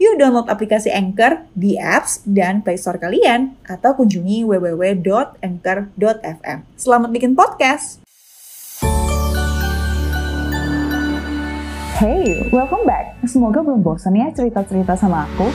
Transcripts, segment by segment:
Yuk download aplikasi Anchor di apps dan Play Store kalian atau kunjungi www.anchor.fm. Selamat bikin podcast. Hey, welcome back. Semoga belum bosan ya cerita-cerita sama aku.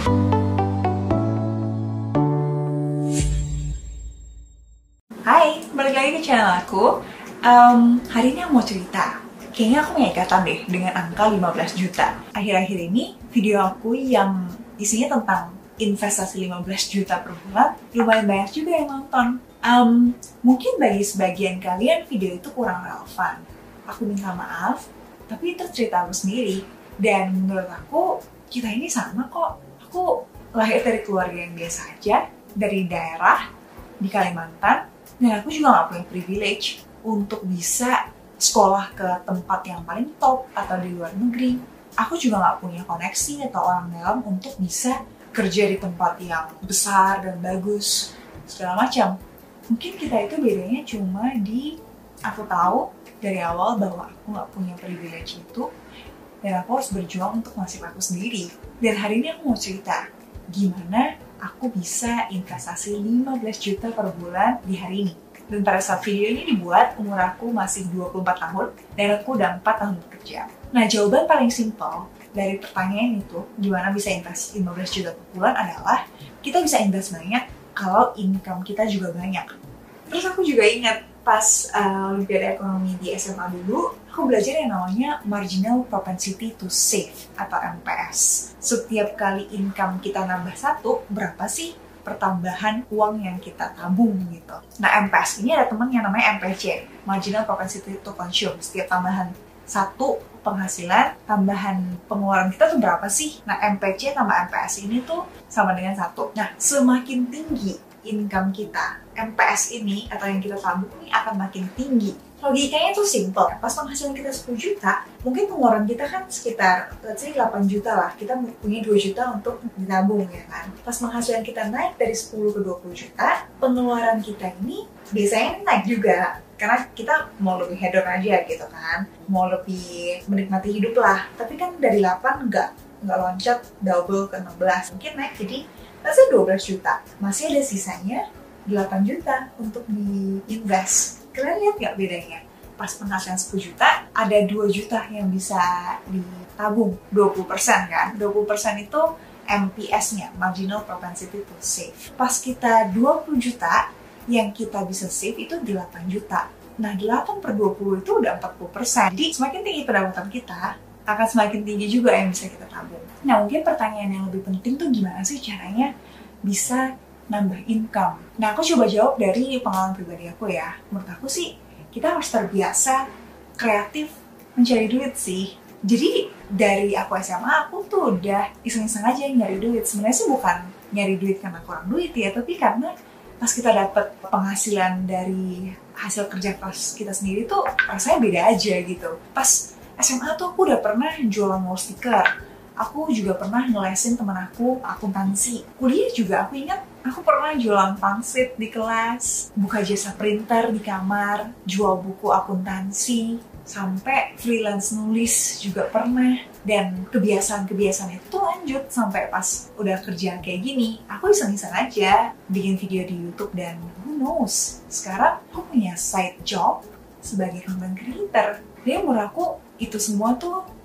Hai, balik lagi ke channel aku. Um, hari ini aku mau cerita. Kayaknya aku punya deh dengan angka 15 juta. Akhir-akhir ini video aku yang isinya tentang investasi 15 juta per bulan lumayan banyak juga yang nonton. Um, mungkin bagi sebagian kalian video itu kurang relevan. Aku minta maaf, tapi itu cerita aku sendiri. Dan menurut aku, kita ini sama kok. Aku lahir dari keluarga yang biasa aja, dari daerah di Kalimantan, dan aku juga gak punya privilege untuk bisa sekolah ke tempat yang paling top atau di luar negeri. Aku juga gak punya koneksi atau orang dalam untuk bisa kerja di tempat yang besar dan bagus, segala macam. Mungkin kita itu bedanya cuma di aku tahu dari awal bahwa aku gak punya privilege itu dan aku harus berjuang untuk nasib aku sendiri. Dan hari ini aku mau cerita gimana aku bisa investasi 15 juta per bulan di hari ini. Dan pada saat video ini dibuat, umur aku masih 24 tahun dan aku udah 4 tahun bekerja. Nah, jawaban paling simpel dari pertanyaan itu, gimana bisa investasi 15 juta per bulan adalah kita bisa invest banyak kalau income kita juga banyak. Terus aku juga ingat pas uh, Ekonomi di SMA dulu, aku belajar yang namanya Marginal Propensity to Save atau MPS. Setiap kali income kita nambah satu, berapa sih pertambahan uang yang kita tabung gitu. Nah MPS ini ada teman yang namanya MPC, Marginal Propensity to Consume. Setiap tambahan satu penghasilan, tambahan pengeluaran kita tuh berapa sih? Nah MPC tambah MPS ini tuh sama dengan satu. Nah semakin tinggi income kita, MPS ini atau yang kita tabung ini akan makin tinggi logikanya tuh simple. Pas penghasilan kita 10 juta, mungkin pengeluaran kita kan sekitar let's say 8 juta lah. Kita punya 2 juta untuk ditabung ya kan. Pas penghasilan kita naik dari 10 ke 20 juta, pengeluaran kita ini biasanya naik juga. Karena kita mau lebih hedon aja gitu kan. Mau lebih menikmati hidup lah. Tapi kan dari 8 enggak nggak loncat double ke 16 mungkin naik jadi say 12 juta masih ada sisanya 8 juta untuk diinvest kalian lihat nggak bedanya? Pas penghasilan 10 juta, ada 2 juta yang bisa ditabung, 20% kan? 20% itu MPS-nya, Marginal Propensity to Save. Pas kita 20 juta, yang kita bisa save itu 8 juta. Nah, 8 per 20 itu udah 40%. Jadi, semakin tinggi pendapatan kita, akan semakin tinggi juga yang bisa kita tabung. Nah, mungkin pertanyaan yang lebih penting tuh gimana sih caranya bisa nambah income. Nah, aku coba jawab dari pengalaman pribadi aku ya. Menurut aku sih, kita harus terbiasa kreatif mencari duit sih. Jadi dari aku SMA, aku tuh udah iseng-iseng aja nyari duit. Sebenarnya sih bukan nyari duit karena kurang duit ya, tapi karena pas kita dapet penghasilan dari hasil kerja keras kita sendiri tuh rasanya beda aja gitu. Pas SMA tuh aku udah pernah jualan wall sticker. Aku juga pernah ngelesin temen aku akuntansi. Kuliah juga aku ingat Aku pernah jualan pangsit di kelas, buka jasa printer di kamar, jual buku akuntansi, sampai freelance nulis juga pernah. Dan kebiasaan-kebiasaan itu lanjut sampai pas udah kerja kayak gini. Aku iseng-iseng aja bikin video di YouTube dan who knows, sekarang aku punya side job sebagai content creator. Jadi menurut aku itu semua tuh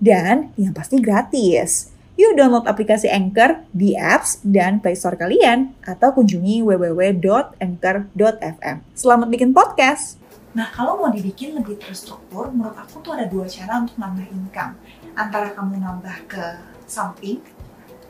Dan yang pasti gratis. Yuk download aplikasi Anchor di apps dan Play Store kalian atau kunjungi www.anchor.fm. Selamat bikin podcast. Nah, kalau mau dibikin lebih terstruktur, menurut aku tuh ada dua cara untuk nambah income. Antara kamu nambah ke samping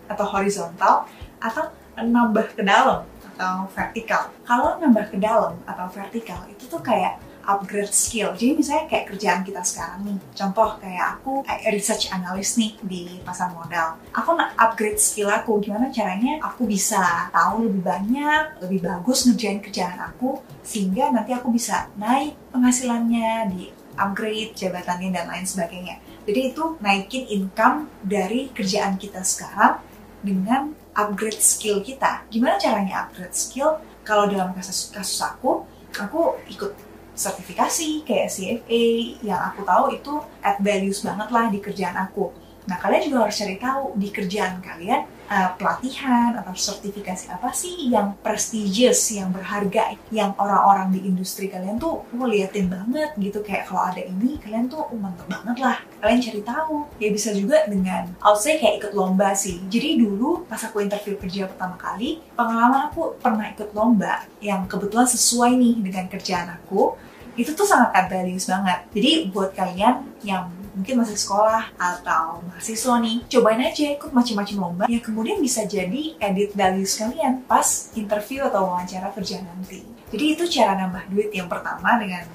atau horizontal, atau nambah ke dalam atau vertikal. Kalau nambah ke dalam atau vertikal, itu tuh kayak upgrade skill. Jadi misalnya kayak kerjaan kita sekarang nih, contoh kayak aku research analyst nih di pasar modal. Aku upgrade skill aku, gimana caranya aku bisa tahu lebih banyak, lebih bagus ngerjain kerjaan aku, sehingga nanti aku bisa naik penghasilannya, di upgrade jabatannya dan lain sebagainya. Jadi itu naikin income dari kerjaan kita sekarang dengan upgrade skill kita. Gimana caranya upgrade skill? Kalau dalam kasus kasus aku, aku ikut sertifikasi kayak CFA yang aku tahu itu add values banget lah di kerjaan aku. Nah kalian juga harus cari tahu di kerjaan kalian uh, pelatihan atau sertifikasi apa sih yang prestigious, yang berharga, yang orang-orang di industri kalian tuh mau liatin banget gitu kayak kalau ada ini kalian tuh oh, mantep banget lah. Kalian cari tahu. Ya bisa juga dengan, say kayak ikut lomba sih. Jadi dulu pas aku interview kerja pertama kali, pengalaman aku pernah ikut lomba yang kebetulan sesuai nih dengan kerjaan aku itu tuh sangat values banget. Jadi buat kalian yang mungkin masih sekolah atau mahasiswa nih, cobain aja ikut macam-macam lomba yang kemudian bisa jadi edit values kalian pas interview atau wawancara kerja nanti. Jadi itu cara nambah duit yang pertama dengan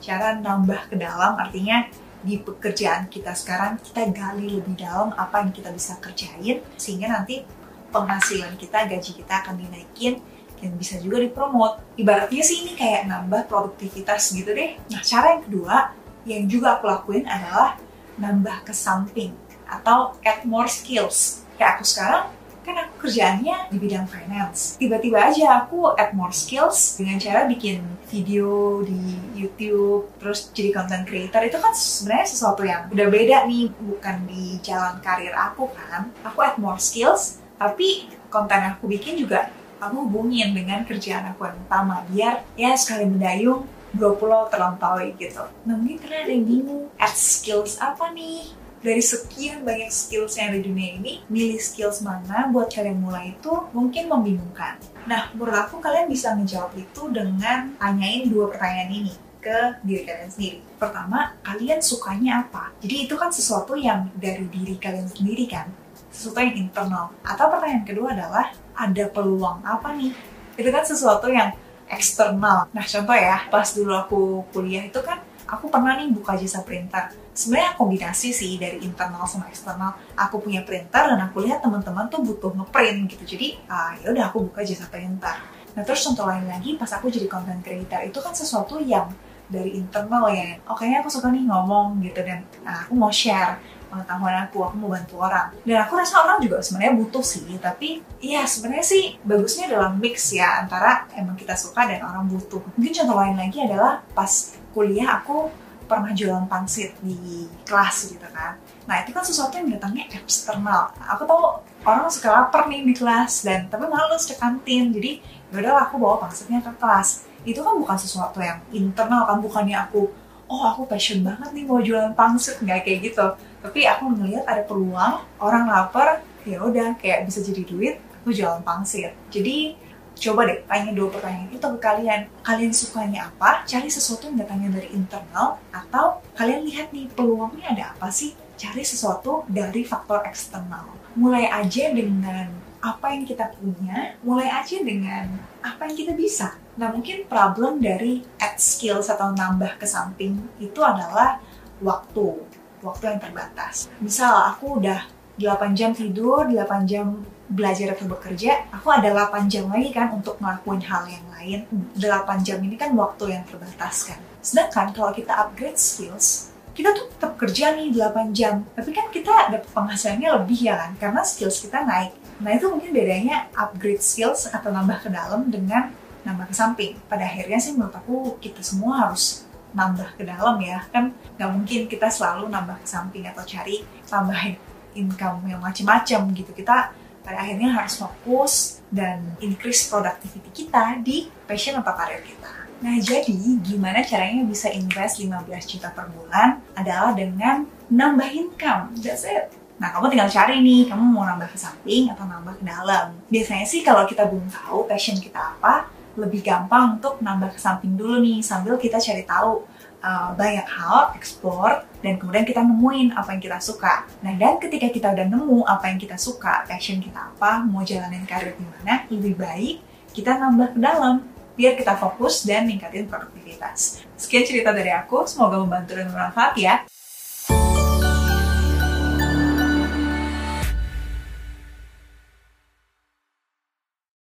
cara nambah ke dalam artinya di pekerjaan kita sekarang kita gali lebih dalam apa yang kita bisa kerjain sehingga nanti penghasilan kita, gaji kita akan dinaikin dan bisa juga dipromot. Ibaratnya sih ini kayak nambah produktivitas gitu deh. Nah, cara yang kedua yang juga aku lakuin adalah nambah ke samping atau add more skills. Kayak aku sekarang kan aku kerjaannya di bidang finance. Tiba-tiba aja aku add more skills dengan cara bikin video di YouTube, terus jadi content creator. Itu kan sebenarnya sesuatu yang udah beda nih, bukan di jalan karir aku kan. Aku add more skills, tapi konten aku bikin juga kamu hubungin dengan kerjaan aku yang utama biar ya sekali mendayung dua pulau terlampaui gitu. Nah mungkin kalian ada yang bingung, add skills apa nih? Dari sekian banyak skills yang ada di dunia ini, milih skills mana buat kalian mulai itu mungkin membingungkan. Nah, menurut aku kalian bisa menjawab itu dengan tanyain dua pertanyaan ini ke diri kalian sendiri. Pertama, kalian sukanya apa? Jadi itu kan sesuatu yang dari diri kalian sendiri kan, sesuatu yang internal. Atau pertanyaan kedua adalah, ada peluang apa nih? Itu kan sesuatu yang eksternal. Nah contoh ya, pas dulu aku kuliah itu kan aku pernah nih buka jasa printer. Sebenarnya kombinasi sih dari internal sama eksternal. Aku punya printer dan aku lihat teman-teman tuh butuh ngeprint gitu. Jadi uh, ya udah aku buka jasa printer. Nah terus contoh lain lagi pas aku jadi content creator itu kan sesuatu yang dari internal ya. Oh kayaknya aku suka nih ngomong gitu dan uh, aku mau share pengetahuan aku, aku mau bantu orang. Dan aku rasa orang juga sebenarnya butuh sih, tapi iya sebenarnya sih bagusnya dalam mix ya antara emang kita suka dan orang butuh. Mungkin contoh lain lagi adalah pas kuliah aku pernah jualan pangsit di kelas gitu kan. Nah itu kan sesuatu yang datangnya eksternal. Aku tahu orang suka lapar nih di kelas dan tapi males ke kantin. Jadi yaudah aku bawa pangsitnya ke kelas. Itu kan bukan sesuatu yang internal kan, bukannya aku oh aku passion banget nih mau jualan pangsit nggak kayak gitu tapi aku ngelihat ada peluang orang lapar ya udah kayak bisa jadi duit aku jualan pangsit. Jadi coba deh tanya dua pertanyaan itu ke kalian. Kalian sukanya apa? Cari sesuatu yang datangnya dari internal atau kalian lihat nih peluangnya ada apa sih? Cari sesuatu dari faktor eksternal. Mulai aja dengan apa yang kita punya mulai aja dengan apa yang kita bisa. Nah mungkin problem dari add skills atau nambah ke samping itu adalah waktu waktu yang terbatas. Misal aku udah 8 jam tidur, 8 jam belajar atau bekerja, aku ada 8 jam lagi kan untuk ngelakuin hal yang lain. 8 jam ini kan waktu yang terbatas kan. Sedangkan kalau kita upgrade skills, kita tuh tetap kerja nih 8 jam, tapi kan kita dapat penghasilannya lebih ya kan, karena skills kita naik. Nah itu mungkin bedanya upgrade skills atau nambah ke dalam dengan nambah ke samping. Pada akhirnya sih menurut aku kita semua harus nambah ke dalam ya kan nggak mungkin kita selalu nambah ke samping atau cari tambahin income yang macam-macam gitu kita pada akhirnya harus fokus dan increase productivity kita di passion atau karir kita. Nah, jadi gimana caranya bisa invest 15 juta per bulan adalah dengan nambah income. That's it. Nah, kamu tinggal cari nih, kamu mau nambah ke samping atau nambah ke dalam. Biasanya sih kalau kita belum tahu passion kita apa, lebih gampang untuk nambah ke samping dulu nih, sambil kita cari tahu uh, banyak hal, explore, dan kemudian kita nemuin apa yang kita suka. Nah, dan ketika kita udah nemu apa yang kita suka, passion kita apa, mau jalanin karir gimana, lebih baik kita nambah ke dalam, biar kita fokus dan ningkatin produktivitas. Sekian cerita dari aku, semoga membantu dan bermanfaat ya.